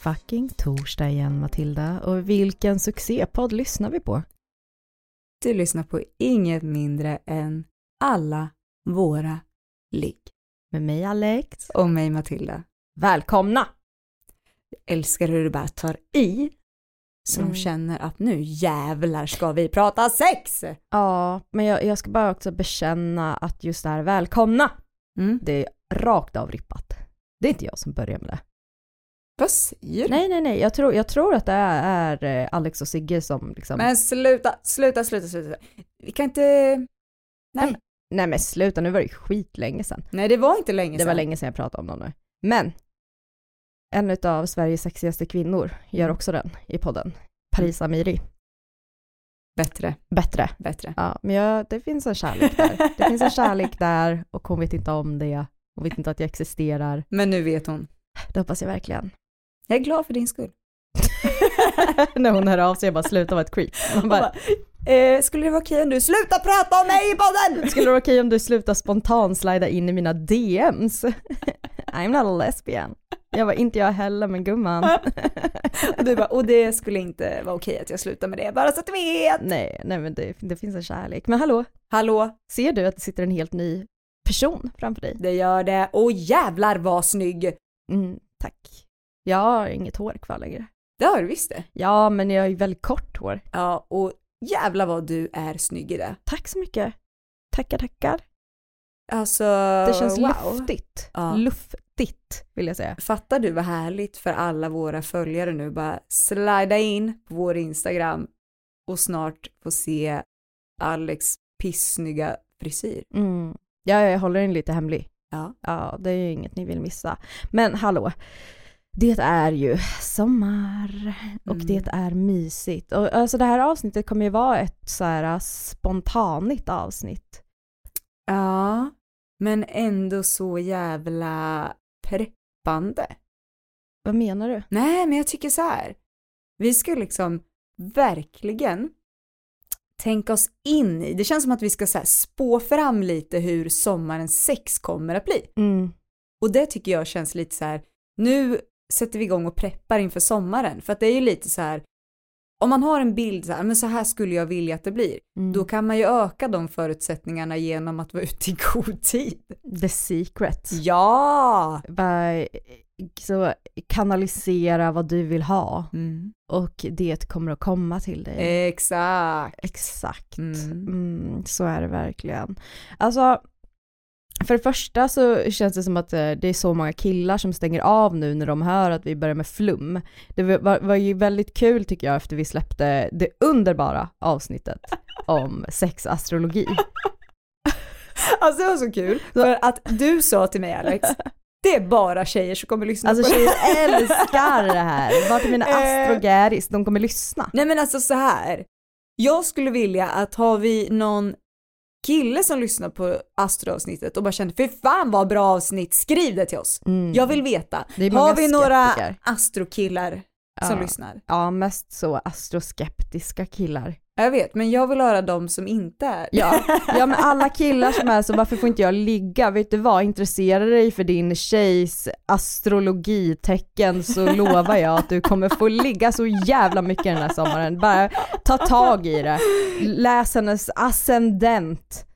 Fucking torsdag igen Matilda och vilken succépodd lyssnar vi på? Du lyssnar på inget mindre än Alla våra ligg. Med mig Alex. Och mig Matilda. Välkomna! Jag älskar hur du bara tar i. Så Mm. känner att nu jävlar ska vi prata sex! Ja, men jag, jag ska bara också bekänna att just det här välkomna, Mm. det är rakt av rippat. Det är inte jag som börjar med det. Vad säger du? Nej, nej, nej, jag tror, jag tror att det är, är eh, Alex och Sigge som liksom... Men sluta, sluta, sluta, sluta. Vi kan inte... Nej, Nej. Nej men sluta, nu var det ju skitlänge sedan. nej det var inte länge Det sedan. var länge sedan jag pratade om dem nu. Men, en av Sveriges sexigaste kvinnor gör också den i podden. Paris Amiri. Bättre, Bättre. bättre. Ja, men jag, det finns en kärlek där. Det finns en kärlek där och hon vet inte om det. Hon vet inte att jag existerar. Men nu vet hon. Det hoppas jag verkligen. Jag är glad för din skull. När hon hör av sig och bara sluta vara ett creep. Man bara, Eh, skulle det vara okej om du slutar prata om mig i podden? skulle det vara okej om du slutar spontant slida in i mina DMs? I'm not a lesbian. Jag var inte jag heller men gumman. och du bara, och det skulle inte vara okej att jag slutar med det, bara så att du vet. nej, nej men det, det finns en kärlek. Men hallå, Hallå, ser du att det sitter en helt ny person framför dig? det gör det. Och jävlar vad snygg. Mm, tack. Jag har inget hår kvar längre. Det har du visst det. Ja, men jag har ju väldigt kort hår. Ja, och jävlar vad du är snygg i det. Tack så mycket. Tackar, tackar. Alltså, Det känns wow. luftigt. Ja. Luftigt vill jag säga. Fattar du vad härligt för alla våra följare nu bara slida in på vår Instagram och snart få se Alex pissnygga frisyr. Mm. Ja, jag håller den lite hemlig. Ja. Ja, det är ju inget ni vill missa. Men hallå, det är ju sommar och Mm. det är mysigt. Och alltså det här avsnittet kommer ju vara ett så här spontanigt avsnitt. Ja, men ändå så jävla preppande. Vad menar du? Nej, men jag tycker så här. Vi ska liksom verkligen tänka oss in i, det känns som att vi ska så här spå fram lite hur sommarens sex kommer att bli. Mm. Och det tycker jag känns lite så här, nu sätter vi igång och preppar inför sommaren, för att det är ju lite så här, om man har en bild så här, men så här skulle jag vilja att det blir, Mm. då kan man ju öka de förutsättningarna genom att vara ute i god tid. The secret. Ja! Så kanalisera vad du vill ha Mm. och det kommer att komma till dig. Exakt. Exakt. Mm. Mm, så är det verkligen. Alltså, för det första så känns det som att eh, det är så många killar som stänger av nu när de hör att vi börjar med flum. Det var, var ju väldigt kul tycker jag efter vi släppte det underbara avsnittet om sexastrologi. Alltså det var så kul, för att du sa till mig Alex, det är bara tjejer som kommer lyssna Alltså på det. tjejer älskar det här. Vart är mina Eh. astrogaris? De kommer lyssna. Nej men alltså så här. Jag skulle vilja att har vi någon kille som lyssnar på astroavsnittet och bara känner fy fan vad bra avsnitt, skriv det till oss. Mm. Jag vill veta. Har vi några astrokillar som Ja. lyssnar? Ja, mest så astroskeptiska killar. Jag vet, men jag vill höra de som inte är. Ja, ja men alla killar som är så varför får inte jag ligga? Vet du vad, intressera dig för din tjejs astrologitecken så lovar jag att du kommer få ligga så jävla mycket den här sommaren. Bara ta tag i det. Läs hennes ascendent.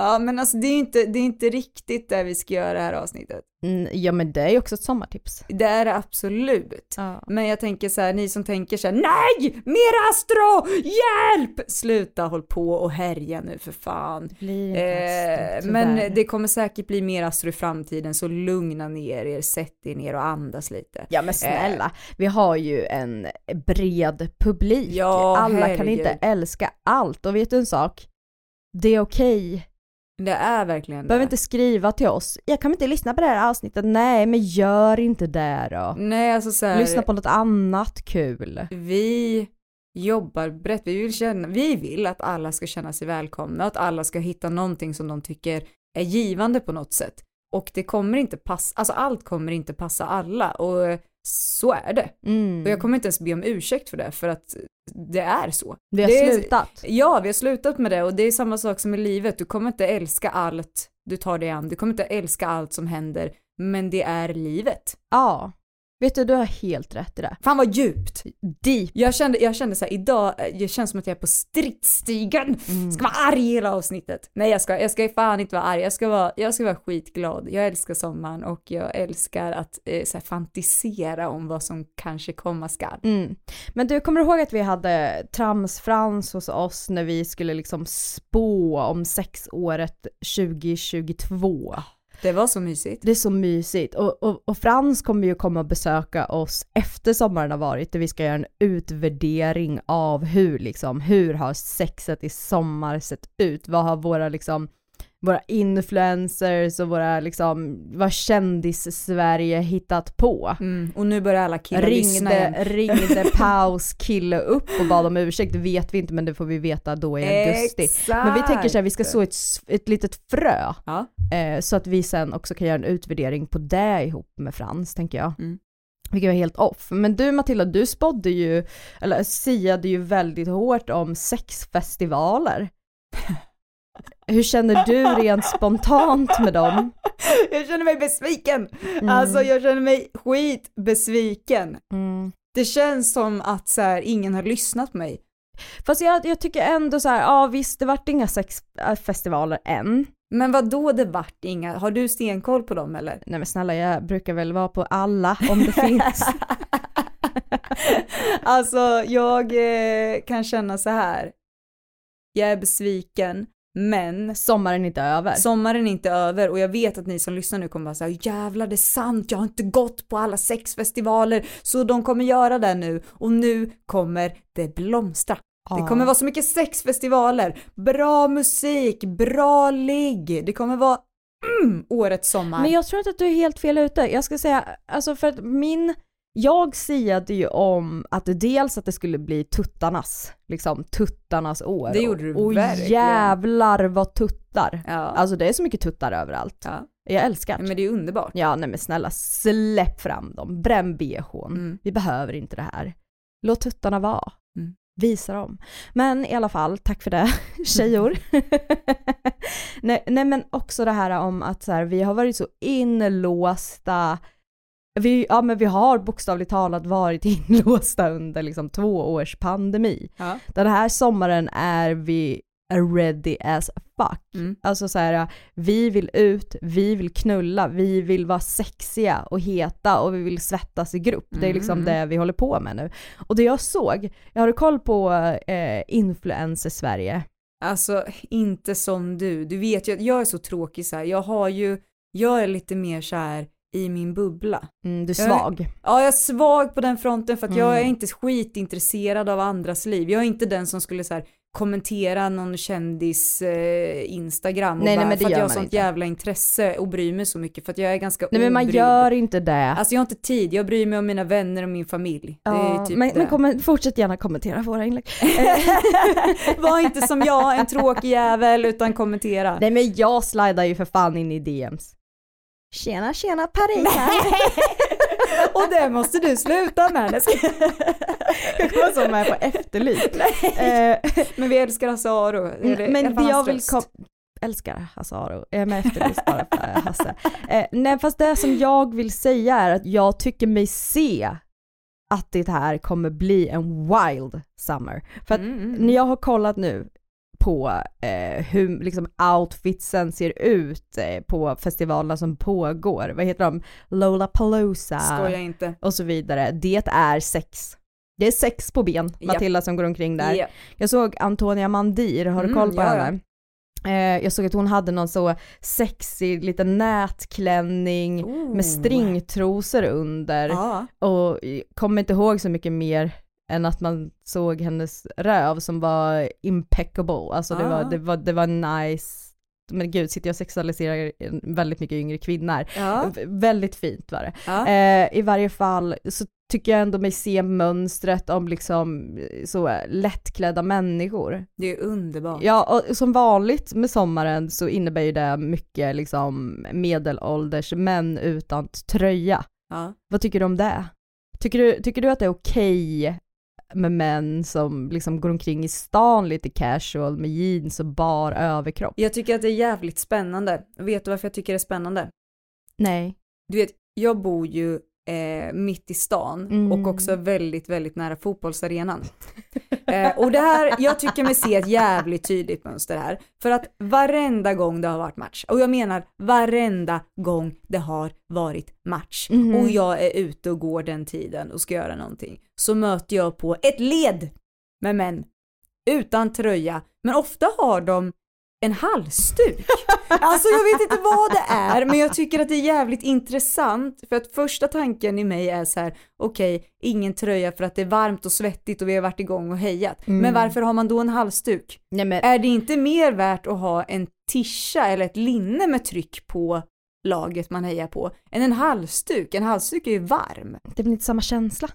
Ja men alltså det är inte, det är inte riktigt det vi ska göra det här avsnittet. Mm, ja men det är ju också ett sommartips. Det är det absolut. Ja. Men jag tänker så här, ni som tänker så här, nej! Mer astro! Hjälp! Sluta håll på och härja nu för fan. Blir inte Eh, astro, men det kommer säkert bli mer astro i framtiden, så lugna ner er, sätt er ner och andas lite. Ja men snälla, vi har ju en bred publik. Ja, Alla kan herregud. inte älska allt och vet du en sak? Det är okej Det är verkligen Behöver det. inte skriva till oss. Jag kan inte lyssna på det här avsnittet. Nej, men gör inte det då. Nej, alltså så här, Lyssna på något annat kul. vi jobbar brett. Vi vill, känna, vi vill att alla ska känna sig välkomna, att alla ska hitta någonting som de tycker är givande på något sätt. Och det kommer inte passa, alltså allt kommer inte passa alla och så är det. Mm. Och jag kommer inte ens be om ursäkt för det, för att det är så. Vi har det är- slutat. Ja, vi har slutat med det och det är samma sak som i livet. Du kommer inte älska allt du tar dig an, du kommer inte älska allt som händer, men det är livet. Ja. Vet du, du har helt rätt i det. Fan vad djupt! Deep. Jag kände, jag kände så här, idag, eh, det känns som att jag är på stridsstigen. Mm. Ska vara arg hela avsnittet. Nej jag ska, jag ska fan inte vara arg, jag ska vara, jag ska vara skitglad. Jag älskar sommaren och jag älskar att eh, så här, fantisera om vad som kanske komma skall. Mm. Men du, kommer du ihåg att vi hade tramsfrans hos oss när vi skulle liksom spå om sexåret 2022? Det var så mysigt. Det är så mysigt och, och, och Frans kommer ju komma och besöka oss efter sommaren har varit där vi ska göra en utvärdering av hur liksom, hur har sexet i sommar sett ut? Vad har våra liksom våra influencers och våra liksom, vad kändis-Sverige hittat på? Mm. Och nu börjar alla killar lyssna igen. Ringde, ringde paus kille upp och bad om ursäkt, det vet vi inte men det får vi veta då i augusti. Exakt. Men vi tänker så här, vi ska så ett, ett litet frö Ja. Eh, så att vi sen också kan göra en utvärdering på det ihop med Frans, tänker jag. Mm. Vilket var helt off. Men du Matilda, du spådde ju, eller siade ju väldigt hårt om sexfestivaler. Hur känner du rent spontant med dem? Jag känner mig besviken. Mm. Alltså jag känner mig skitbesviken. Mm. Det känns som att så här, ingen har lyssnat på mig. Fast jag, jag tycker ändå så här, ja visst det vart inga sexfestivaler än. Men vad då det vart inga? Har du stenkoll på dem eller? Nej men snälla jag brukar väl vara på alla om det finns. alltså jag eh, kan känna så här. Jag är besviken, men Sommaren är inte över. sommaren är inte över och jag vet att ni som lyssnar nu kommer vara så här, jävlar det är sant, jag har inte gått på alla sexfestivaler så de kommer göra det nu och nu kommer det blomstra. Det Ja. kommer vara så mycket sexfestivaler, bra musik, bra ligg, det kommer vara mm, årets sommar. Men jag tror inte att du är helt fel ute. Jag ska säga, alltså för att min, jag siade ju om att det dels att det skulle bli tuttarnas, liksom tuttarnas år. Det gjorde du Och verkligen. jävlar vad tuttar. Ja. Alltså det är så mycket tuttar överallt. ja. Jag älskar det. Men det är underbart. Ja nej men snälla släpp fram dem, bränn bhn. Mm. Vi behöver inte det här. Låt tuttarna vara. Mm. Visa dem. Men i alla fall, tack för det tjejor. nej, nej men också det här om att så här, vi har varit så inlåsta vi, ja men vi har bokstavligt talat varit inlåsta under liksom två års pandemi. Ja. Den här sommaren är vi ready as fuck. Mm. Alltså så här, vi vill ut, vi vill knulla, vi vill vara sexiga och heta och vi vill svettas i grupp. Det är liksom Mm. det vi håller på med nu. Och det jag såg, jag har koll på eh, influencer Sverige. Alltså inte som du. Du vet ju att jag är så tråkig så här. Jag har ju, jag är lite mer så här i min bubbla. Mm, du är Jag är- svag. Ja, jag är svag på den fronten för att jag är Mm. inte skitintresserad av andras liv. Jag är inte den som skulle så här kommentera någon kändis eh, Instagram och Nej, nej, bara, men det för att jag har sånt inte. jävla intresse och bryr mig så mycket för att jag är ganska Nej men man gör inte det. Alltså jag har inte tid, jag bryr mig om mina vänner och min familj. ja, typ men, men kom, fortsätt gärna kommentera våra inlägg. Var inte som jag, en tråkig jävel, utan kommentera. Nej men jag slidar ju för fan in i DMs. Tjena tjena Parisa. och det måste du sluta med. Jag kommer så med på efterlyst. Eh, Men vi älskar Hasse Aro. Det det- alla men fall jag vill kom- älskar Hasse Aro, jag är med efterlyst bara för Hasse. Eh, nej fast det som jag vill säga är att jag tycker mig se att det här kommer bli en wild summer. För att Mm, mm. när jag har kollat nu på eh, hur liksom outfitsen ser ut eh, på festivalerna som pågår, vad heter de? Lollapalooza Skoja inte. och så vidare. Det är sex. Det är sex på ben, Japp. Matilda som går omkring där. Ja. Jag såg Antonia Mandir, har du Mm, koll på ja, henne? Eh, jag såg att hon hade någon så sexig liten nätklänning Oh. med stringtrosor under Ja. och jag kommer inte ihåg så mycket mer än att man såg hennes röv som var impeccable, alltså det, Ah. var, det, var, det var nice men gud sitter jag och sexualiserar väldigt mycket yngre kvinnor. Ja. Väldigt fint var det. Ja. Eh, I varje fall så tycker jag ändå mig se mönstret om liksom eh, så lättklädda människor. Det är underbart. Ja, och som vanligt med sommaren så innebär ju det mycket liksom medelålders män utan tröja. Ja. Vad tycker du om det? Tycker du, tycker du att det är okej med män som liksom går omkring i stan lite casual med jeans och bar överkropp? Jag tycker att det är jävligt spännande. Vet du varför jag tycker det är spännande? Nej. Du vet, jag bor ju eh, mitt i stan Mm. och också väldigt, väldigt nära fotbollsarenan. eh, och det här, jag tycker mig se ett jävligt tydligt mönster här. För att varenda gång det har varit match, och jag menar varenda gång det har varit match, Mhm. och jag är ute och går den tiden och ska göra någonting, så möter jag på ett led med män utan tröja, men ofta har de en halsduk. Alltså jag vet inte vad det är, men jag tycker att det är jävligt intressant för att första tanken i mig är så här: okej, ingen tröja för att det är varmt och svettigt och vi har varit igång och hejat. Mm. Men varför har man då en halsduk? Nej men, Är det inte mer värt att ha en tischa eller ett linne med tryck på laget man hejar på än en halsduk? En halsduk är ju varm. det väl inte samma känsla?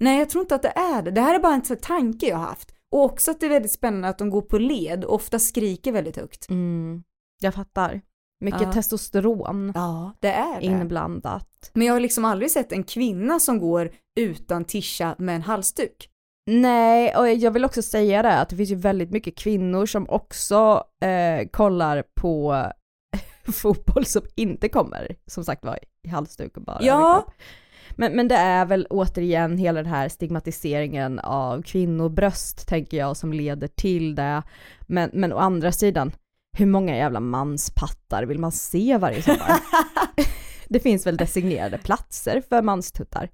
Nej, jag tror inte att det är det. Det här är bara en tanke jag har haft. Och också att det är väldigt spännande att de går på led och ofta skriker väldigt högt. Mm, jag fattar. Mycket Ja. testosteron Ja, det är det. inblandat. Men jag har liksom aldrig sett en kvinna som går utan tischa med en halsduk. Nej, och jag vill också säga det att det finns ju väldigt mycket kvinnor som också eh, kollar på fotboll som inte kommer, som sagt var, i halsduk och bara Ja. Men, men det är väl återigen hela den här stigmatiseringen av kvinnobröst tänker jag som leder till det. Men, men å andra sidan, hur många jävla manspattar vill man se varje sommar? det finns väl designerade platser för manstuttar?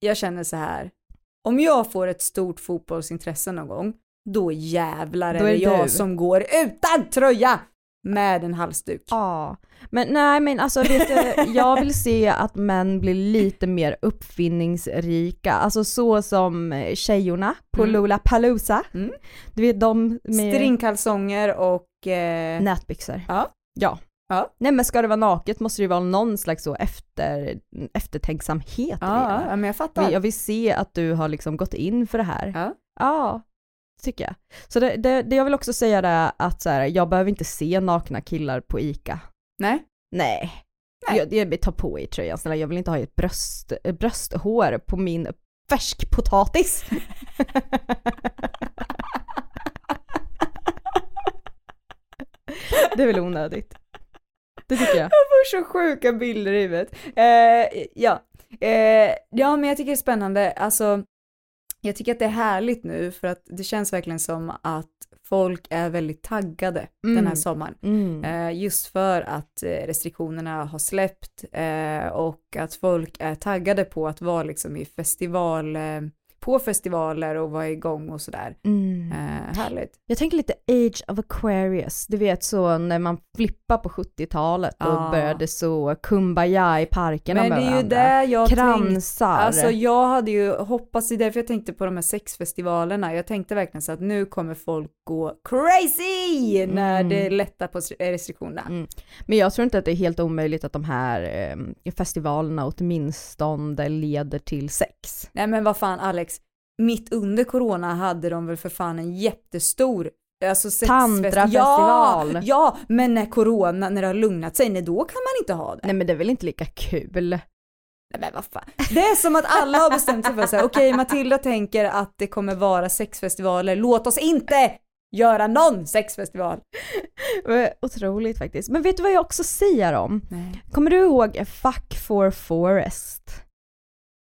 Jag känner så här. Om jag får ett stort fotbollsintresse någon gång, då jävlar är, Då är det jag du. som går utan tröja med en halsduk. Ja, men nej men alltså vet du, jag vill se att män blir lite mer uppfinningsrika, alltså så som tjejorna på Mm. Lollapalooza. Mm. Du vet de med Stringkalsonger och... Eh, nätbyxor. Ja. Ja. Ja. Nej men ska det vara naket måste det ju vara någon slags så efter, eftertänksamhet i det ja, ja, men jag fattar. Jag vill se att du har liksom gått in för det här. Ja. Ja, tycker jag. Så det, det, det jag vill också säga är att så här, jag behöver inte se nakna killar på ICA. Nej. Nej. Nej. Jag, jag tar på i tröjan snälla, jag vill inte ha ett bröst, brösthår på min färskpotatis. det är väl onödigt. Det tycker jag. Jag får så sjuka bilder i huvudet. Eh, ja. Eh, ja, men jag tycker det är spännande. Alltså, jag tycker att det är härligt nu för att det känns verkligen som att folk är väldigt taggade den här Mm. sommaren. Mm. Eh, just för att eh, restriktionerna har släppt eh, och att folk är taggade på att vara liksom i festival, på festivaler och vara igång och sådär. Mm. Eh, härligt. Jag tänker lite Age of Aquarius, du vet så när man flippar på 70-talet och Ja. började så kumbaya i parkerna Men med det är ju varandra. det jag. Kransar. Alltså jag hade ju hoppats, det är därför jag tänkte på de här sexfestivalerna. Jag tänkte verkligen så att nu kommer folk gå crazy när Mm. det lättar på restriktionerna. Mm. Men jag tror inte att det är helt omöjligt att de här eh, festivalerna åtminstone leder till sex. Nej men vad fan Alex, mitt under corona hade de väl för fan en jättestor Alltså Tantrafestival. Ja, ja, men när corona, när det har lugnat sig, nej då kan man inte ha det. Nej men det är väl inte lika kul? Nej. Det är som att alla har bestämt sig för att säga, okej Matilda tänker att det kommer vara sexfestivaler, låt oss inte göra någon sexfestival. Otroligt faktiskt. Men vet du vad jag också säger om? Nej, Kommer du ihåg Fuck for Forest?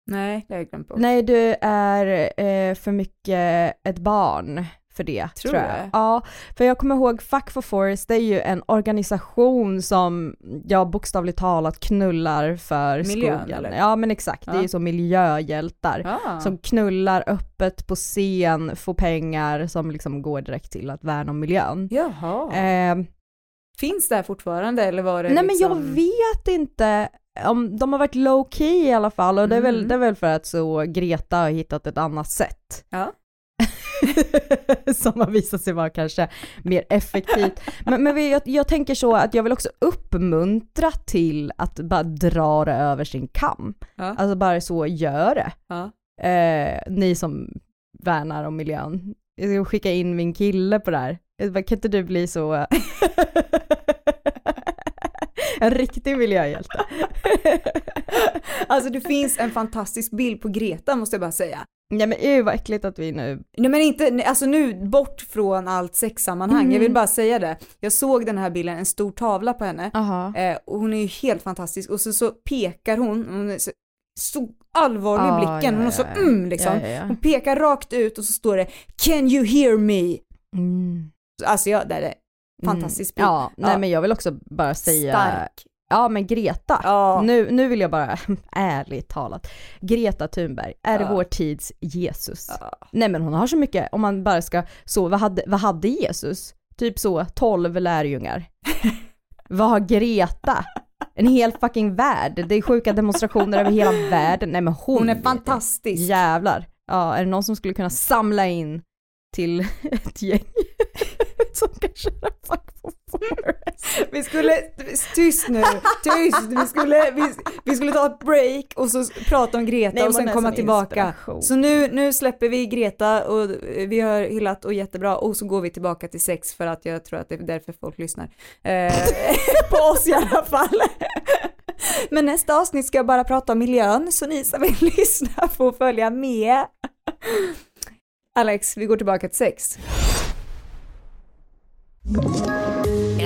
Nej det har jag glömt bort. Nej, du är eh, för mycket ett barn för det, Tror tror, jag. det? Ja, för jag kommer ihåg Fuck for Forest, det är ju en organisation som, ja bokstavligt talat knullar för Miljön, skogen. eller? Ja men exakt, det är Ja. ju så miljöhjältar. Ah. Som knullar öppet på scen, får pengar som liksom går direkt till att värna om miljön. Jaha. Eh, Finns det här fortfarande eller var det Nej liksom... men jag vet inte om de har varit low key i alla fall och det, är väl, Mm. det är väl för att så Greta har hittat ett annat sätt. Ja. som har visat sig vara kanske mer effektivt. Men, men jag, jag tänker så att jag vill också uppmuntra till att bara dra det över sin kam. Ja. Alltså bara så, gör det. Ja. Eh, ni som värnar om miljön. Jag ska skicka in min kille på det här. Bara, Kan inte du bli så... en riktig miljöhjälte. Alltså det finns en fantastisk bild på Greta måste jag bara säga. Nej men uh, vad äckligt att vi nu... Nej men inte, alltså nu bort från allt sexsammanhang, jag vill Mm. bara säga det. Jag såg den här bilden, en stor tavla på henne, Aha. eh, och hon är ju helt fantastisk och så, så pekar hon, hon så, så allvarlig Ah, blicken, hon ja, så ja, ja. mm liksom. Ja. Hon pekar rakt ut och så står det “Can you hear me?” Mm. Alltså jag, det är fantastisk bild. Ja, nej Ja. men jag vill också bara säga... Stark. Ja men Greta, Ja. nu, nu vill jag bara, ärligt talat, Greta Thunberg är Ja. vår tids Jesus. Ja. Nej men hon har så mycket, om man bara ska, så vad hade, vad hade Jesus? Typ så, 12 lärjungar. vad har Greta? En hel fucking värld, det är sjuka demonstrationer över hela världen. Nej men hon, Hon är fantastisk. Jävlar. Ja, är det någon som skulle kunna samla in till ett gäng som kan köra fuck for forest? Vi tyst nu, tyst, vi skulle, vi, vi skulle ta ett break och så prata om Greta Nej, och sen komma sån tillbaka. Så nu, nu släpper vi Greta och vi har hyllat och jättebra och så går vi tillbaka till sex för att jag tror att det är därför folk lyssnar. Eh, på oss i alla fall. Men nästa avsnitt ska jag bara prata om miljön så ni som vill lyssna får följa med. Alex, vi går tillbaka till sex.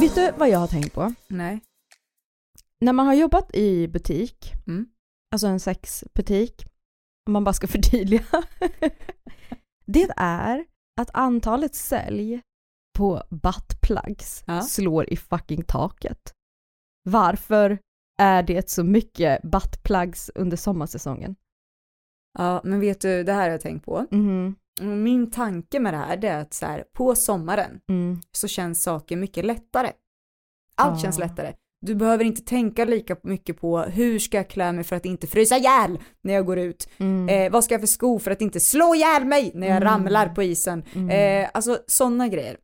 Vet du vad jag har tänkt på? Nej. När man har jobbat i butik, Mm. alltså en sexbutik, om man bara ska förtydliga, det är att antalet sälj på buttplugs Ja. slår i fucking taket. Varför är det så mycket buttplugs under sommarsäsongen? Ja, men vet du, det här har jag tänkt på. Mhm, Min tanke med det här det är att så här, på sommaren mm, så känns saker mycket lättare. Allt Ja. känns lättare. Du behöver inte tänka lika mycket på hur ska jag klä mig för att inte frysa ihjäl när jag går ut. mm, Eh, vad ska jag för sko för att inte slå ihjäl mig när jag Mm. ramlar på isen. mm. Eh, alltså sådana grejer.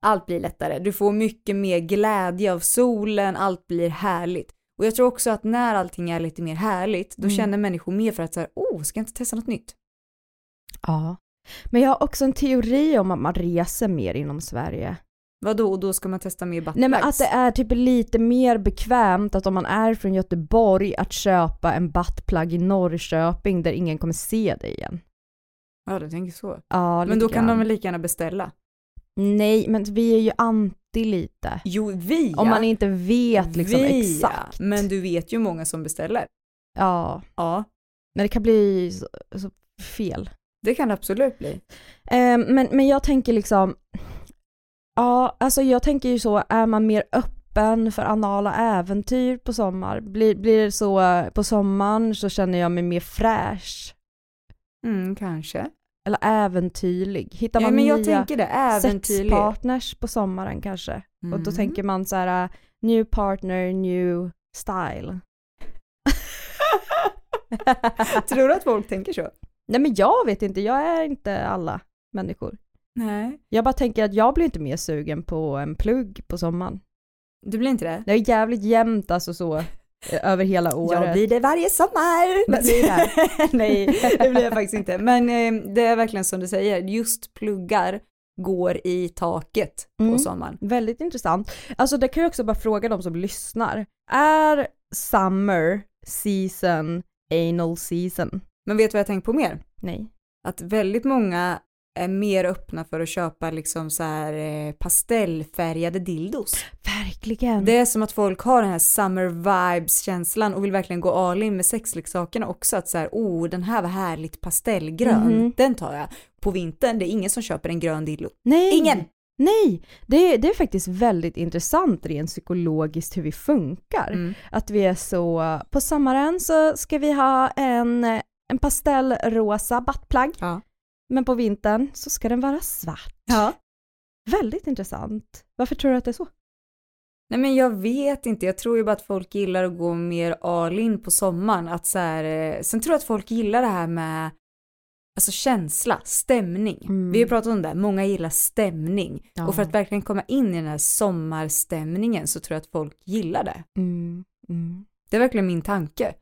Allt blir lättare. Du får mycket mer glädje av solen, allt blir härligt. Och jag tror också att när allting är lite mer härligt, då Mm. känner människor mer för att säga, oh, ska jag inte testa något nytt? Ja. Men jag har också en teori om att man reser mer inom Sverige. Vadå, och då ska man testa mer buttplugs? Nej men att det är typ lite mer bekvämt att om man är från Göteborg att köpa en buttplug i Norrköping där ingen kommer se dig igen. Ja, du tänker så. Ja, Men då kan de väl lika gärna beställa? Nej, men vi är ju anti lite. Jo, vi Om ja. man inte vet liksom Vi, exakt. Ja. Men du vet ju många som beställer. Ja, Ja, men det kan bli så, så fel. Det kan det absolut bli. Eh, men, men jag tänker liksom, ja alltså jag tänker ju så, är man mer öppen för anala äventyr på sommar? Blir, blir det så eh, på sommaren så känner jag mig mer fräsch? Mm, kanske. Eller äventyrlig? Hittar Ja, man jag nya det, sexpartners på sommaren kanske? Och då Mm. tänker man så här, uh, new partner, new style. Tror du att folk tänker så? Nej men jag vet inte, jag är inte alla människor. Nej. Jag bara tänker att jag blir inte mer sugen på en plugg på sommaren. Du blir inte det? Det är jävligt jämnt alltså så, eh, över hela året. Jag blir det varje sommar! Men det? Nej, det blir jag faktiskt inte. Men eh, det är verkligen som du säger, just pluggar går i taket på Mm. sommaren. Väldigt intressant. Alltså det kan jag också bara fråga de som lyssnar. Är summer season anal season? Men vet du vad jag tänkt på mer? Nej. Att väldigt många är mer öppna för att köpa liksom så här eh, pastellfärgade dildos. Verkligen. Det är som att folk har den här summer vibes känslan och vill verkligen gå all in med sexleksakerna också att så här, oh den här var härligt pastellgrön, Mhm. den tar jag. På vintern, det är ingen som köper en grön dildo. Nej. Ingen! Nej, det, det är faktiskt väldigt intressant rent psykologiskt hur vi funkar. Mm. Att vi är så, på sommaren så ska vi ha en, en pastellrosa buttplug. Ja. Men på vintern så ska den vara svart. Ja. Väldigt intressant. Varför tror du att det är så? Nej men jag vet inte, jag tror ju bara att folk gillar att gå mer all in på sommaren. Att så här, eh, sen tror jag att folk gillar det här med alltså känsla, stämning. Mm. Vi har pratat om det, många gillar stämning. Ja. Och för att verkligen komma in i den här sommarstämningen så tror jag att folk gillar det. Mm, mm. Det är verkligen min tanke.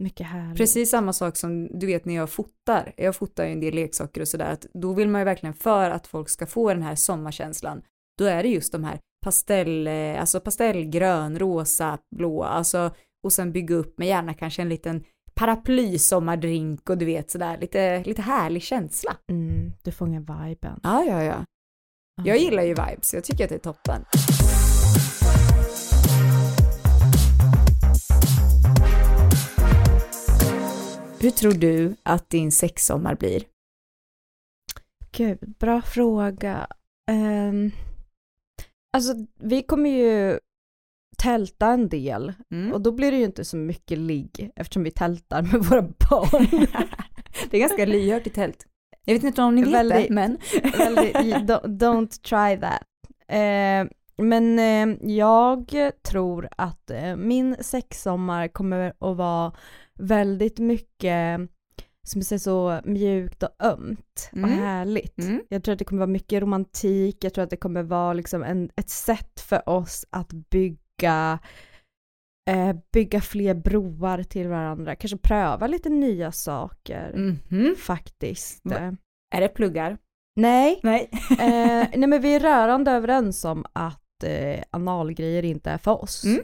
Mycket härligt. Precis samma sak som du vet när jag fotar. Jag fotar ju en del leksaker och sådär. att Då vill man ju verkligen för att folk ska få den här sommarkänslan. Då är det just de här pastell, eh, alltså pastellgrön, rosa, blå, alltså och sen bygga upp med gärna kanske en liten paraplysommardrink och du vet sådär lite, lite härlig känsla. Mm, du fångar viben. Ja, ja, ja. Jag gillar ju vibes, jag tycker att det är toppen. Hur tror du att din sexsommar blir? Gud, bra fråga. Um, alltså, vi kommer ju tälta en del Mm. och då blir det ju inte så mycket ligg eftersom vi tältar med våra barn. Det är ganska lyhört i tält. Jag vet inte om ni vet Väldigt- det, men... Väldigt, don't, try that. Eh, men eh, jag tror att eh, min sexsommar kommer att vara väldigt mycket, som säger så mjukt och ömt och Mm. härligt. Mm. Jag tror att det kommer vara mycket romantik, jag tror att det kommer vara liksom en, ett sätt för oss att bygga eh, bygga fler broar till varandra, kanske pröva lite nya saker Mhm. faktiskt. Va- Är det pluggar? Nej, Nej. eh, nej men vi är rörande överens om att eh, analgrejer inte är för oss. Mm.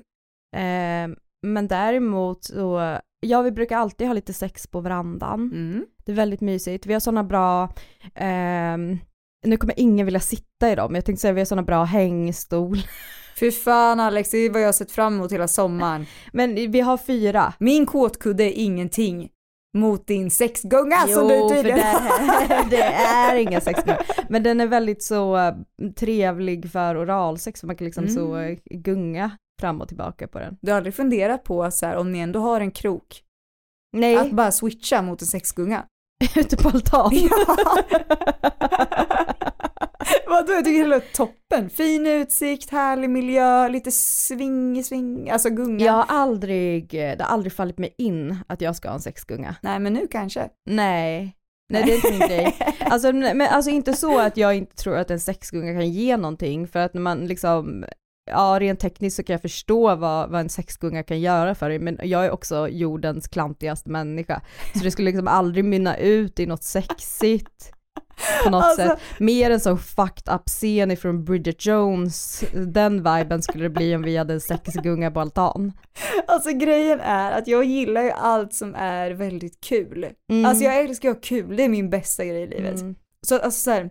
Eh, men däremot så, ja vi brukar alltid ha lite sex på verandan. Mm. Det är väldigt mysigt. Vi har sådana bra, ehm, nu kommer ingen vilja sitta i dem, jag tänkte säga vi har sådana bra hängstol. Fy fan Alex, det är vad jag har sett fram emot hela sommaren. Men vi har fyra. Min kåtkudde är ingenting mot din sexgunga som du för tydligen det, det är inga sexgungar. Men den är väldigt så eh, trevlig för oralsex, för man kan liksom så Mm. eh, gunga fram och tillbaka på den. Du har aldrig funderat på så här, om ni ändå har en krok, Nej, att bara switcha mot en sexgunga? ute på altan. Vadå, jag tycker det låter toppen. Fin utsikt, härlig miljö, lite swing, swing, alltså gunga. Jag har aldrig, det har aldrig fallit mig in att jag ska ha en sexgunga. Nej men nu kanske. Nej. Nej det är inte min grej. Alltså, men alltså inte så att jag inte tror att en sexgunga kan ge någonting för att när man liksom Ja, rent tekniskt så kan jag förstå vad, vad en sexgunga kan göra för dig, men jag är också jordens klantigaste människa. Så det skulle liksom aldrig mynna ut i något sexigt på något Alltså- sätt. Mer en sån fucked up scen ifrån Bridget Jones, den viben skulle det bli om vi hade en sexgunga på altan. Alltså grejen är att jag gillar ju allt som är väldigt kul. Mm. Alltså jag älskar att ha kul, det är min bästa grej i livet. Mm. Så alltså så här,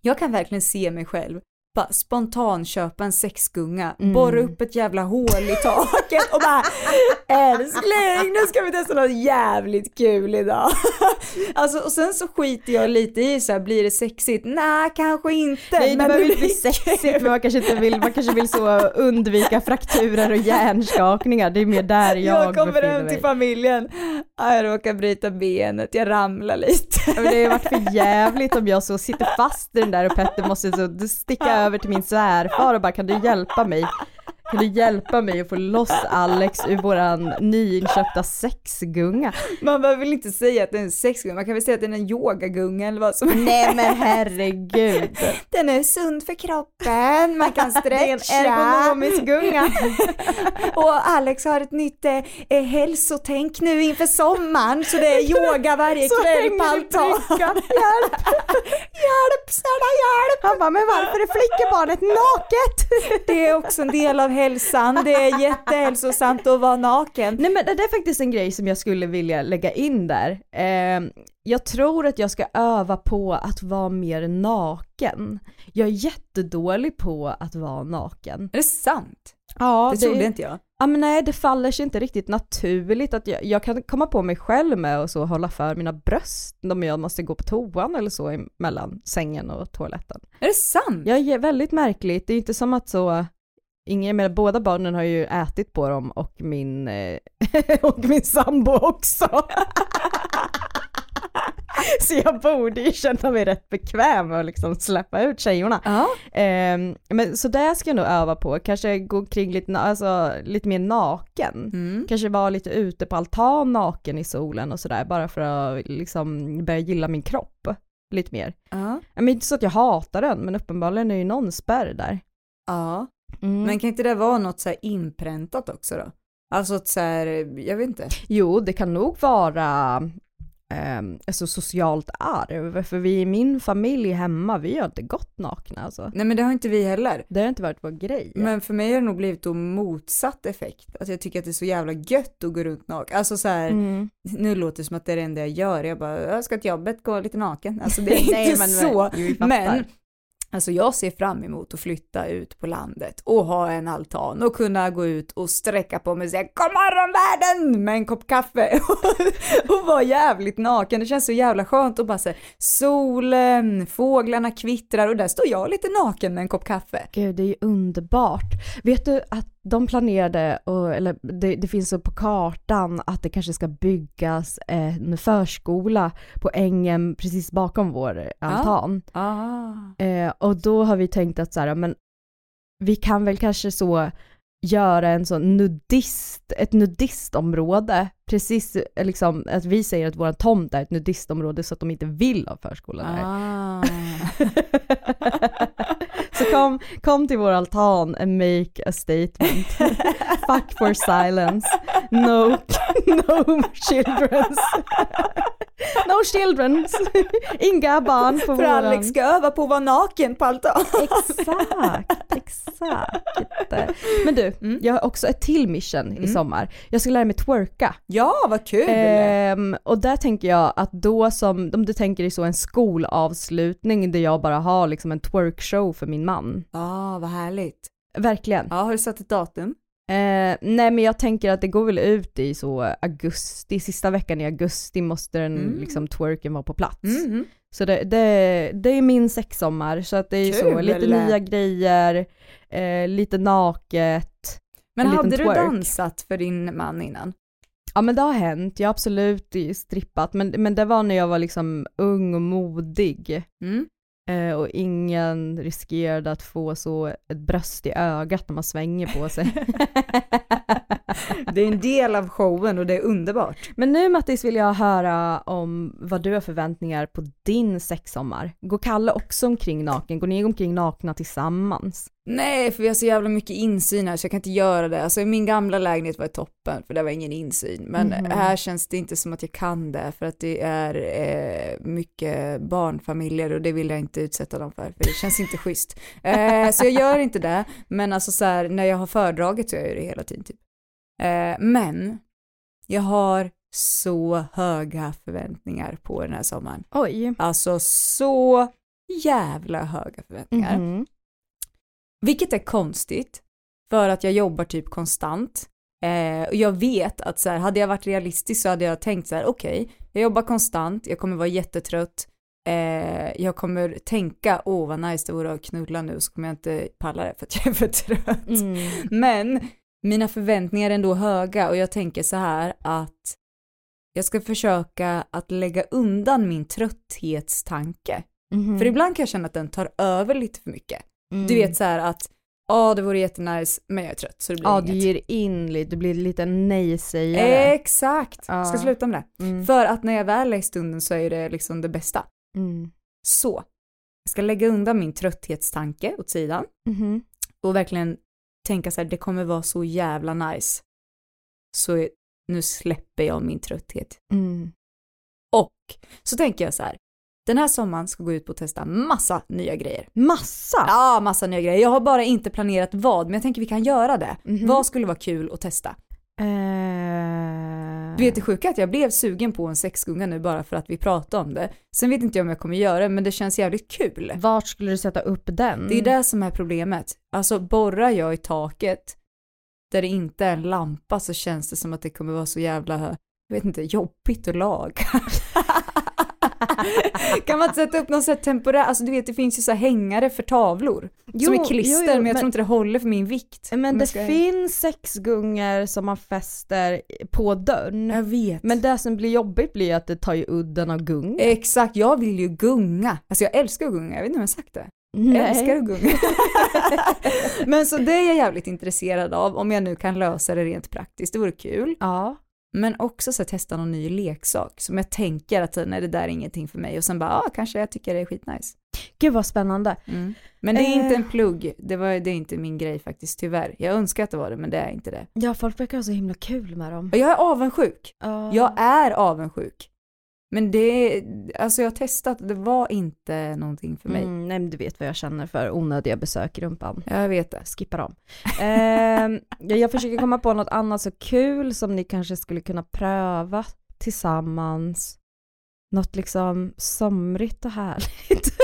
jag kan verkligen se mig själv bara spontan köpa en sexgunga, Mm. borra upp ett jävla hål i taket och bara älskling nu ska vi testa något jävligt kul idag. alltså och sen så skiter jag lite i så här, blir det sexigt? Nej kanske inte. Nej det men behöver inte bli sexigt men man kanske inte vill, man kanske vill så undvika frakturer och hjärnskakningar, det är mer där jag, Jag kommer hem till familjen, Ah, jag råkar bryta benet, jag ramlar lite. Det har varit för jävligt om jag så sitter fast i den där och Petter måste så sticka över till min svärfar och bara kan du hjälpa mig? Kan du hjälpa mig att få loss Alex ur våran nyinköpta sexgunga? Man behöver väl inte säga att det är en sexgunga, man kan väl säga att det är en yogagunga eller vad som Nej men herregud. Den är sund för kroppen, man kan Det är en stretcha. ergonomisk gunga. Och Alex har ett nytt eh, eh, hälsotänk nu inför sommaren så det är yoga varje Så kväll på i altan. bryggan. Hjälp! Hjälp, snälla hjälp! Han bara, men varför är flickebarnet naket? Det är också en del av hälsan, det är jättehälsosamt att vara naken. Nej men det är faktiskt en grej som jag skulle vilja lägga in där. Eh, jag tror att jag ska öva på att vara mer naken. Jag är jättedålig på att vara naken. Är det sant? Ja, Det trodde inte jag. Ja men nej det faller sig inte riktigt naturligt att jag, jag kan komma på mig själv med att så hålla för mina bröst om jag måste gå på toan eller så mellan sängen och toaletten. Är det sant? Jag är väldigt märkligt, det är inte som att så Ingen, med båda barnen har ju ätit på dem och min, eh, och min sambo också. Så jag borde ju känna mig rätt bekväm med att liksom släppa ut tjejerna. Ja. Ehm, men så det ska jag nog öva på, kanske gå omkring lite, alltså, lite mer naken. Mm. Kanske vara lite ute på altan naken i solen och sådär, bara för att liksom börja gilla min kropp lite mer. Ja. Men inte så att jag hatar den, men uppenbarligen är ju någon spärr där. ja. Mm. Men kan inte det vara något så här inpräntat också då? Alltså att så här, jag vet inte. Jo, det kan nog vara um, alltså socialt arv, för vi i min familj hemma, vi har inte gått nakna alltså. Nej men det har inte vi heller. Det har inte varit vår grej. Men för mig har det nog blivit då motsatt effekt. Att jag tycker att det är så jävla gött att gå runt naken. Alltså så här, Mm. nu låter det som att det är det enda jag gör. Jag bara, jag ska till jobbet, gå lite naken. Alltså det är inte Nej, men- så. Men alltså jag ser fram emot att flytta ut på landet och ha en altan och kunna gå ut och sträcka på mig och säga God morgon världen med en kopp kaffe och vara jävligt naken. Det känns så jävla skönt och bara säga solen, fåglarna kvittrar och där står jag lite naken med en kopp kaffe. Gud, det är ju underbart. Vet du att de planerade, och, eller det, det finns så på kartan att det kanske ska byggas en förskola på ängen precis bakom vår altan. Ah. Eh, och då har vi tänkt att så här, men vi kan väl kanske så göra en sån nudist, ett nudistområde, precis eh, liksom att vi säger att våran tomt är ett nudistområde så att de inte vill ha förskolan. Ah. Så kom, kom till vår altan and make a statement. Fuck for silence. No, no children's. No children's. Inga barn på För våran. Alex ska öva på att vara naken på altan. Exakt, exakt. Men du, Mm. jag har också ett till mission i sommar. Jag ska lära mig twerka. Ja, vad kul! Ehm, och där tänker jag att då som, om du tänker dig så en skolavslutning där jag bara har liksom en twerkshow för min man. Ja, vad härligt. Verkligen. Ja, har du satt ett datum? Eh, nej men jag tänker att det går väl ut i så augusti, sista veckan i augusti måste den Mm. liksom twerken vara på plats. Mm. Så det, det, det är min sexsommar så att det är ju så Kul! lite nya grejer, eh, lite naket. Men hade du twerk. dansat för din man innan? Ja men det har hänt, jag har absolut strippat men, men det var när jag var liksom ung och modig. Mm. Eh, och ingen riskerade att få så ett bröst i ögat när man svänger på sig. Det är en del av showen och det är underbart. Men nu Mattis vill jag höra om vad du har förväntningar på din sexsommar. Går Kalle också omkring naken? Går ni omkring nakna tillsammans? Nej, för vi har så jävla mycket insyn här så jag kan inte göra det. Alltså min gamla lägenhet var toppen för det var ingen insyn. Men Mhm. här känns det inte som att jag kan det för att det är eh, mycket barnfamiljer och det vill jag inte utsätta dem för för det känns inte schysst. Eh, så jag gör inte det. Men alltså så här, när jag har föredragit så gör jag det hela tiden typ. Eh, men jag har så höga förväntningar på den här sommaren. Oj. Alltså så jävla höga förväntningar. Mhm. Vilket är konstigt, för att jag jobbar typ konstant. Eh, och jag vet att så här, hade jag varit realistisk så hade jag tänkt så här, okej, jag jobbar konstant, jag kommer vara jättetrött, eh, jag kommer tänka, åh vad nice det vore att knulla nu, så kommer jag inte palla det för att jag är för trött. Mm. Men mina förväntningar är ändå höga och jag tänker så här att jag ska försöka att lägga undan min trötthetstanke. Mhm. För ibland kan jag känna att den tar över lite för mycket. Mm. Du vet så här att, ja det vore jättenice men jag är trött så det blir Ja, du inget. ger in lite, du blir lite nej-sägare. Exakt, Ja. ska sluta med det. Mm. För att när jag väl är i stunden så är det liksom det bästa. Mm. Så, jag ska lägga undan min trötthetstanke åt sidan Mhm. och verkligen tänka så här, det kommer vara så jävla nice. Så nu släpper jag min trötthet. Mm. Och så tänker jag så här, Den här sommaren ska gå ut på att testa massa nya grejer. Massa! Ja, massa nya grejer. Jag har bara inte planerat vad, men jag tänker vi kan göra det. Mhm. Vad skulle vara kul att testa? Eh, Du vet det sjuka att jag blev sugen på en sexgunga nu bara för att vi pratade om det. Sen vet inte jag om jag kommer göra det, men det känns jävligt kul. Vart skulle du sätta upp den? Det är det som är problemet. Alltså borrar jag i taket där det inte är en lampa så känns det som att det kommer vara så jävla, jag vet inte, jobbigt att laga. kan man inte sätta upp någon sån här temporär, alltså du vet det finns ju så hängare för tavlor som Jo, är klister jo, jo, men jag men- tror inte det håller för min vikt. Men det ska- finns sexgungor som man fäster på dörren. Jag vet. Men det som blir jobbigt blir att det tar ju udden av gung. Exakt, jag vill ju gunga. Alltså jag älskar att gunga, jag vet inte om jag har sagt det. Jag älskar att gunga. Men så det är jag jävligt intresserad av, om jag nu kan lösa det rent praktiskt, det vore kul. Ja. Men också så att testa någon ny leksak som jag tänker att nej det där är ingenting för mig och sen bara, ah, kanske jag tycker det är skitnice. Gud vad spännande. Mm. Men det är Eh. inte en plugg, det, var, det är inte min grej faktiskt tyvärr. Jag önskar att det var det men det är inte det. Ja, folk verkar ha så himla kul med dem. Och jag är avundsjuk. Ja. Jag är avundsjuk. Men det, alltså jag har testat, det var inte någonting för mig. Mm, nej men du vet vad jag känner för onödiga besök i rumpan. Jag vet det. Skippa dem. Ja, jag försöker komma på något annat så kul som ni kanske skulle kunna pröva tillsammans. Något liksom somrigt och härligt.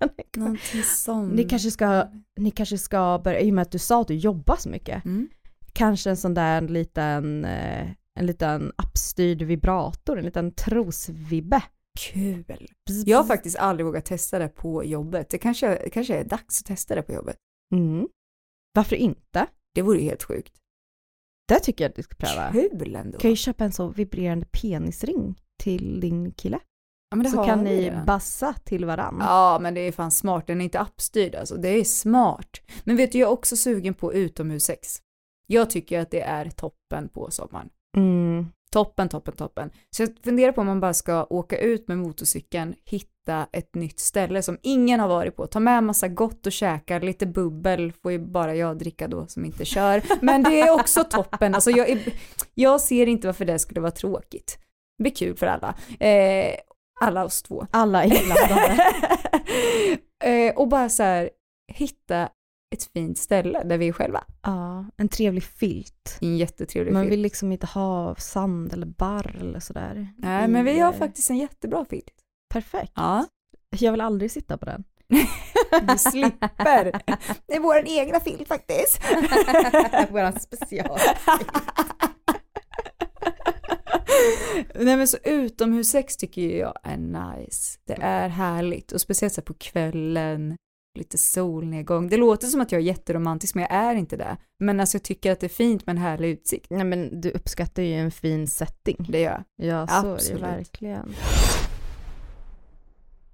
Någonting som... Ni kanske ska, ni kanske ska börja, i och med att du sa att du jobbar så mycket, Mm. kanske en sån där en liten, eh, en liten appstyrd vibrator, en liten trosvibbe. Kul. Jag har faktiskt aldrig vågat testa det på jobbet. Det kanske, kanske är dags att testa det på jobbet. Mm. Varför inte? Det vore ju helt sjukt. Det tycker jag att du ska pröva. Kul ändå. Du kan ju köpa en så vibrerande penisring till din kille. Ja, men det så kan ni redan. bassa till varann. Ja, men det är fan smart. Den är inte appstyrd alltså. Det är smart. Men vet du, jag är också sugen på utomhussex. Jag tycker att det är toppen på sommaren. Mm. Toppen, toppen, toppen. Så jag funderar på om man bara ska åka ut med motorcykeln, hitta ett nytt ställe som ingen har varit på, ta med massa gott och käka, lite bubbel får ju bara jag dricka då som inte kör. Men det är också toppen, alltså jag, är, jag ser inte varför det skulle vara tråkigt. Det blir kul för alla. Eh, alla oss två. Alla inblandade. eh, och bara så här, hitta ett fint ställe där vi är själva. ja, en trevlig filt. En jättetrevlig Man film. vill liksom inte ha sand eller barr eller sådär. Nej, men vi har eh, faktiskt en jättebra film. Perfekt. Ja. Jag vill aldrig sitta på den. Du slipper. Det är vår egna film faktiskt. Våran special. Nej men så utomhussex tycker jag är nice. Det är härligt och speciellt så på kvällen, lite solnedgång. Det låter som att jag är jätteromantisk men jag är inte det. Men alltså jag tycker att det är fint med en härlig utsikt. Nej men du uppskattar ju en fin setting. Det gör jag. Ja, så är det Absolut. verkligen.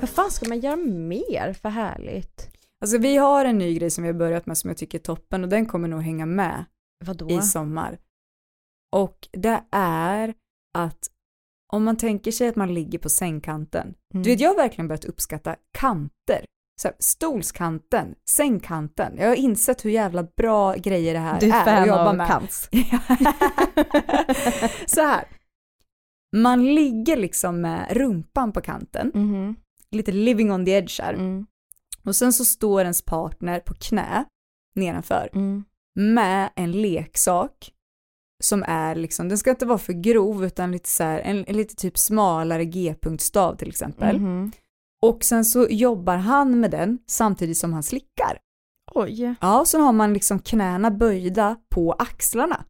Vad fan ska man göra mer för härligt? Alltså vi har en ny grej som vi har börjat med som jag tycker är toppen och den kommer nog hänga med Vadå? i sommar. Och det är att om man tänker sig att man ligger på sängkanten. Mm. Du vet, jag har verkligen börjat uppskatta kanter. Så här, stolskanten, sängkanten. Jag har insett hur jävla bra grejer det här Du är är att fan av med. kants. Så här. Man ligger liksom med rumpan på kanten, Mhm. lite living on the edge här. Mm. Och sen så står ens partner på knä nedanför Mm. med en leksak som är liksom, den ska inte vara för grov utan lite så här, en, en lite typ smalare g-punktstav till exempel. Mhm. Och sen så jobbar han med den samtidigt som han slickar. Oj, Ja, så har man liksom knäna böjda på axlarna.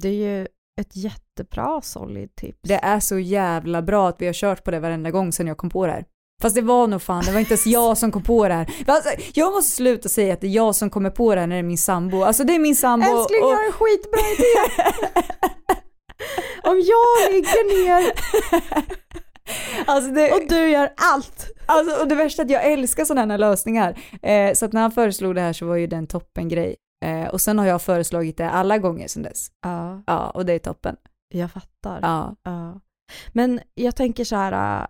det är ju ett jättebra solid tips. Det är så jävla bra att vi har kört på det varenda gång sedan jag kom på det här. Fast det var nog fan, det var inte ens jag som kom på det här. Alltså, jag måste sluta säga att det är jag som kommer på det här när det är min sambo. Alltså det är min sambo Älskling, och... jag har en skitbra idé! Om jag ligger ner Alltså det, och du gör allt. alltså, och det värsta är att jag älskar sådana här lösningar. Eh, så att när han föreslog det här så var ju det en toppen grej. Eh, och sen har jag föreslagit det alla gånger sedan dess. Ja, Ja, och det är toppen. jag fattar. Ja. Ja. Men jag tänker så här, äh,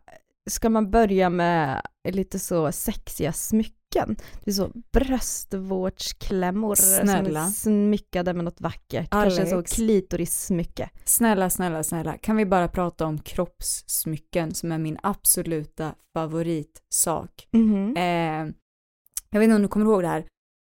ska man börja med lite så sexiga smycken? Det är så bröstvårdsklämmor som Snälla. är smyckade med något vackert. Kanske så Alex. klitorissmycke. Snälla, snälla, snälla, kan vi bara prata om kroppssmycken som är min absoluta favoritsak. Mhm. Eh, jag vet inte om du kommer ihåg det här.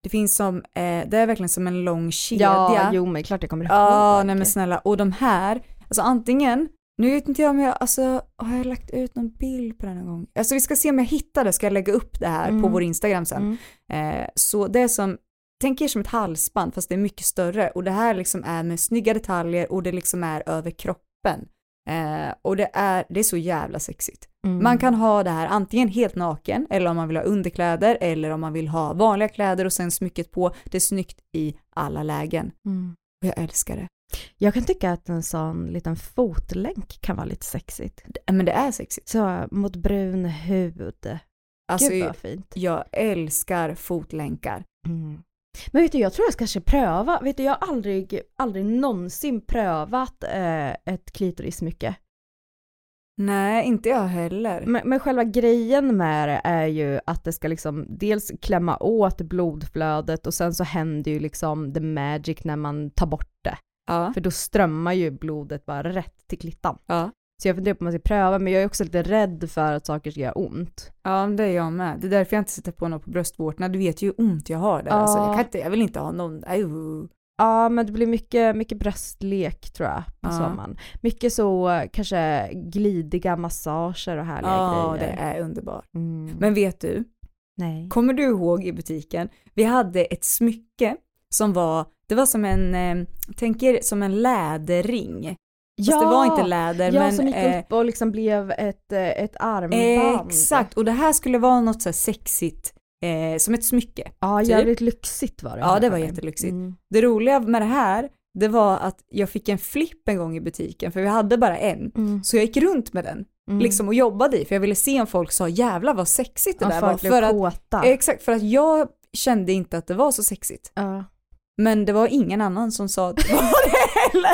Det finns som, eh, det är verkligen som en lång kedja. Ja, jo men klart jag kommer ihåg. Ja, nej men snälla. Och de här, alltså antingen, nu vet inte jag om jag, alltså har jag lagt ut någon bild på den här gången? Alltså vi ska se om jag hittar det, ska jag lägga upp det här på Mm. vår Instagram sen. Mm. Eh, så det är som, tänk er som ett halsband fast det är mycket större och det här liksom är med snygga detaljer och det liksom är över kroppen. Eh, och det är, det är så jävla sexigt. Mm. Man kan ha det här antingen helt naken eller om man vill ha underkläder eller om man vill ha vanliga kläder och sen smycket på. Det är snyggt i alla lägen. Mm. Och jag älskar det. Jag kan tycka att en sån liten fotlänk kan vara lite sexigt. Det- Men det är sexigt. Så mot brun hud. Alltså, Gud vad fint. jag älskar fotlänkar. Mm. Men vet du, jag tror jag ska kanske pröva. Vet du, jag har aldrig, aldrig någonsin prövat eh, ett klitorissmycke. Nej, inte jag heller. Men, men själva grejen med det är ju att det ska liksom dels klämma åt blodflödet och sen så händer ju liksom the magic när man tar bort det. Ja. För då strömmar ju blodet bara rätt till klittan. Ja. Så jag funderar på om man ska pröva, men jag är också lite rädd för att saker ska göra ont. Ja, det är jag med. Det är därför jag inte sätter på något på bröstvårtorna. Du vet ju hur ont jag har där. Alltså, jag, kan inte, jag vill inte ha någon... Aj, Ja, men det blir mycket, mycket bröstlek tror jag på Ja. sommaren. Mycket så kanske glidiga massager och härliga Ja, det grejer. är underbart. Mm. Men vet du? Nej. Kommer du ihåg i butiken? Vi hade ett smycke som var, det var som en, eh, tänk er som en läderring. Fast det var inte läder ja, men... som gick eh, upp och liksom blev ett, eh, ett armband. Exakt, och det här skulle vara något så sexigt, eh, som ett smycke. Ja, typ. jävligt lyxigt var det. Ja, det var jättelyxigt. Mm. Det roliga med det här, det var att jag fick en flipp en gång i butiken, för vi hade bara en. Mm. Så jag gick runt med den, Mm. liksom och jobbade i, för jag ville se om folk sa jävla vad sexigt det Ja, där var. För att, kåta. exakt, för att jag kände inte att det var så sexigt. Ja. Men det var ingen annan som sa att det var det heller.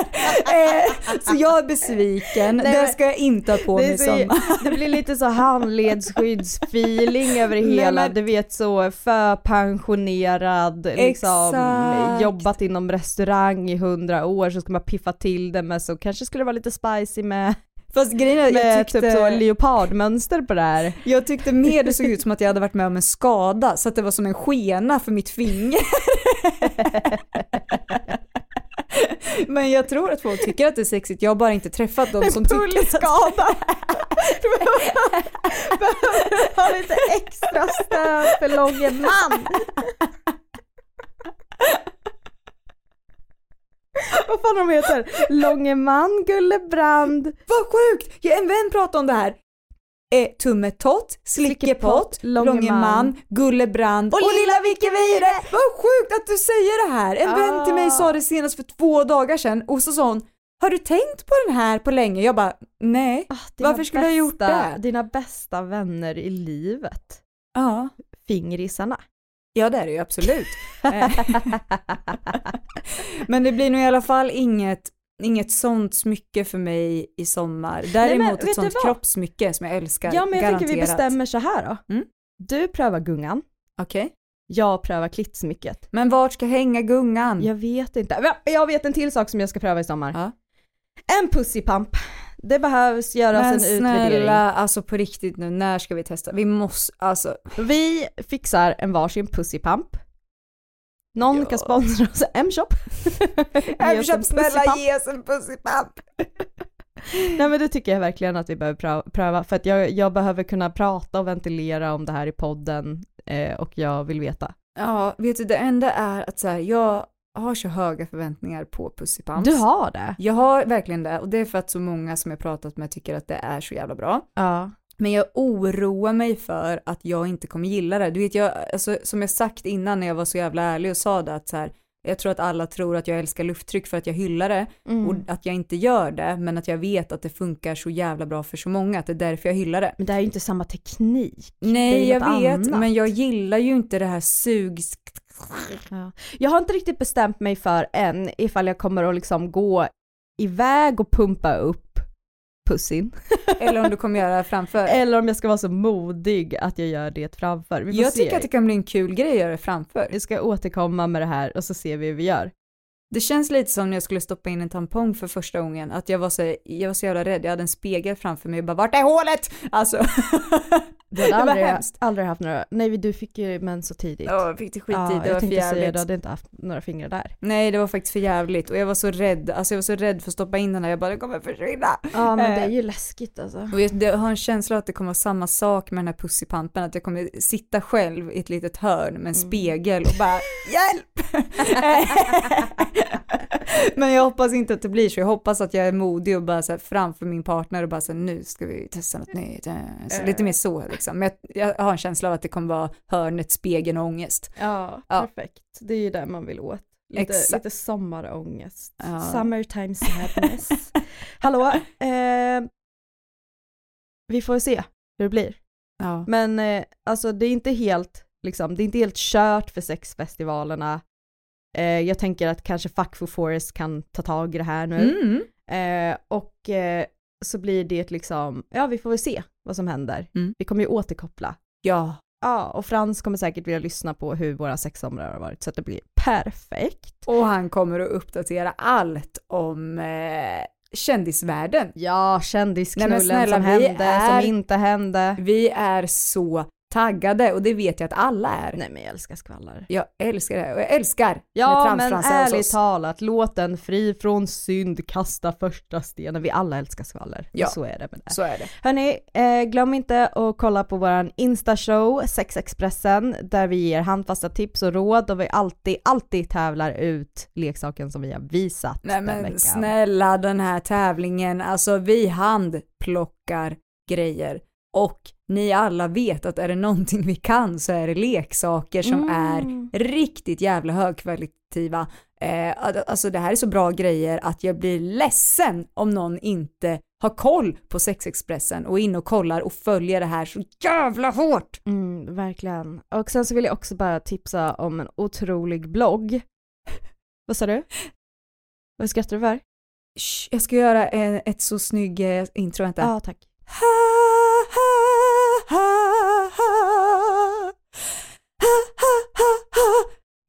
Eh, så jag är besviken, Nej, det ska jag inte ha på mig så, sommar. det blir lite så handledsskyddsfeeling över Nej, hela. men- Du vet så förpensionerad, liksom Exakt. jobbat inom restaurang i hundra år så ska man piffa till det med så kanske skulle det vara lite spicy med, Fast grejen är, jag med tyckte, typ så leopardmönster på det här. jag tyckte mer det såg ut som att jag hade varit med om en skada, så att det var som en skena för mitt finger. Men jag tror att folk tycker att det är sexigt, jag har bara inte träffat dem som tycker att... Pullskada! Du behöver ha lite extra stöd för långe man. Vad fan de heter? Långeman, Gullebrand. Vad sjukt! En vän pratade om det här. Tummetott, slickepott, Långeman. gullebrand och, lilla Vicky Vire! Vad sjukt att du säger det här! En vän till mig sa det senast för två dagar sedan och så sa hon Har du tänkt på den här på länge? Jag bara nej. Dina Varför skulle jag ha gjort bästa- det? Dina bästa vänner i livet. Ja. Fingrisarna. Ja det är det ju absolut. Eh, Men det blir nog i alla fall inget, inget sånt smycke för mig i sommar. Däremot vet du ett sånt kroppssmycke som jag älskar. Ja men jag garanterat. tänker vi bestämmer så här då. Mm. Du prövar gungan, Okej. jag prövar klittsmycket. Men vart ska hänga gungan? Jag vet inte. Jag vet en till sak som jag ska pröva i sommar. Ja. En pussipump. Det behövs göras Men en utvärdering. snälla, alltså på riktigt nu, när ska vi testa? Vi måste, alltså. Vi fixar en varsin pussipump. Någon Ja. kan sponsra oss, M-shop. Ge oss en pussipump. ge oss en pussipump. Nej men det tycker jag verkligen att vi behöver prö- pröva för att jag, jag behöver kunna prata och ventilera om det här i podden eh, och jag vill veta. Ja, vet du, det enda är att så här, jag har så höga förväntningar på pussipumps. Du har det? Jag har verkligen det och det är för att så många som jag pratat med tycker att det är så jävla bra. Ja. Men jag oroar mig för att jag inte kommer gilla det. Du vet, jag, alltså, som jag sagt innan när jag var så jävla ärlig och sa det att så här, Jag tror att alla tror att jag älskar lufttryck för att jag hyllar det Mm. och att jag inte gör det, men att jag vet att det funkar så jävla bra för så många, att det är därför jag hyllar det. Men det här är ju inte samma teknik. Nej, jag vet, annat. men jag gillar ju inte det här sug... Ja. Jag har inte riktigt bestämt mig för än ifall jag kommer att liksom gå iväg och pumpa upp pussin. Eller om du kommer göra framför. Eller om jag ska vara så modig att jag gör det framför. Vi får Jag se. tycker att det kan bli en kul grej att göra det framför. Vi ska återkomma med det här och så ser vi hur vi gör. Det känns lite som när jag skulle stoppa in en tampong för första gången, att jag var så, jag var så jävla rädd, jag hade en spegel framför mig och bara vart är hålet? Alltså, Du hade aldrig, hemskt. aldrig haft några, nej du fick ju mens så tidigt. Ja, jag fick det skittid, Ja, det jag var för tänkte säga jävligt. du hade inte haft några fingrar där. Nej, det var faktiskt för jävligt och jag var så rädd, alltså jag var så rädd för att stoppa in den där, jag bara det kommer försvinna. Ja men det är Eh, ju läskigt alltså. Och jag, jag har en känsla att det kommer vara samma sak med den här pussipampen, att jag kommer sitta själv i ett litet hörn med en Mm. spegel och bara hjälp! Men jag hoppas inte att det blir så, jag hoppas att jag är modig och bara så här framför min partner och bara så här, nu ska vi testa något nytt. eh, Så lite mer så liksom. Men jag, jag har en känsla av att det kommer vara hörnet, spegeln och ångest. Ja, Ja. perfekt. Det är ju det man vill åt. Lite, lite sommarångest. Ja. Summertime sadness. Hallå, eh, vi får se hur det blir. Ja. Men eh, alltså det är inte helt, liksom, det är inte helt kört för sexfestivalerna. Eh, jag tänker att kanske Fuck for Forest kan ta tag i det här nu. Mm. Eh, och eh, så blir det liksom, ja vi får väl se vad som händer. Mm. Vi kommer ju återkoppla. Ja. Ja, och Frans kommer säkert vilja lyssna på hur våra sexsomrar har varit så att det blir perfekt. Och han kommer att uppdatera allt om eh, kändisvärlden. Ja, kändisknullen Nej, snälla, som hände, är- som inte hände. Vi är så taggade och det vet jag att alla är. Nej men jag älskar skvaller. Jag älskar det och jag älskar Ja men ärligt talat, låt den fri från synd, kasta första stenen. Vi alla älskar skvaller. Ja. Så är det med det. Så är det. Hörni, eh, glöm inte att kolla på våran Insta-show, Sexexpressen, där vi ger handfasta tips och råd och vi alltid, alltid tävlar ut leksaken som vi har visat Nej den men veckan. snälla den här tävlingen, alltså vi handplockar grejer och ni alla vet att är det någonting vi kan så är det leksaker som Mm. är riktigt jävla högkvalitativa. Eh, alltså det här är så bra grejer att jag blir ledsen om någon inte har koll på Sexexpressen och är inne och kollar och följer det här så jävla hårt. Mm, verkligen. Och sen så vill jag också bara tipsa om en otrolig blogg. Vad sa du? Vad skrattar du för? Shh, jag ska göra en, ett så snygg eh, intro, vänta. Ja, tack.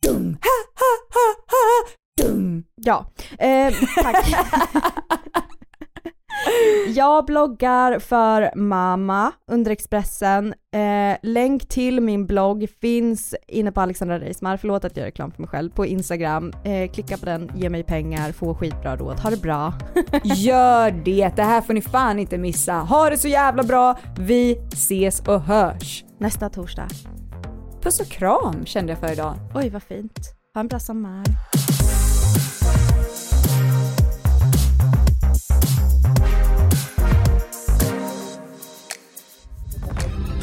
Dum. Dum. Ja, eh, tack. Jag bloggar för mamma under Expressen. Eh, länk till min blogg finns inne på Alexandra Reismar, förlåt att jag gör reklam för mig själv, på Instagram. Eh, klicka på den, ge mig pengar, få skitbra råd. Ha det bra. Gör det, det här får ni fan inte missa. Ha det så jävla bra, vi ses och hörs. Nästa torsdag. Puss och kram kände jag för idag. Oj vad fint. Ha en bra sommar.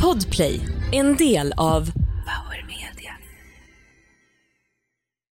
Podplay, en del av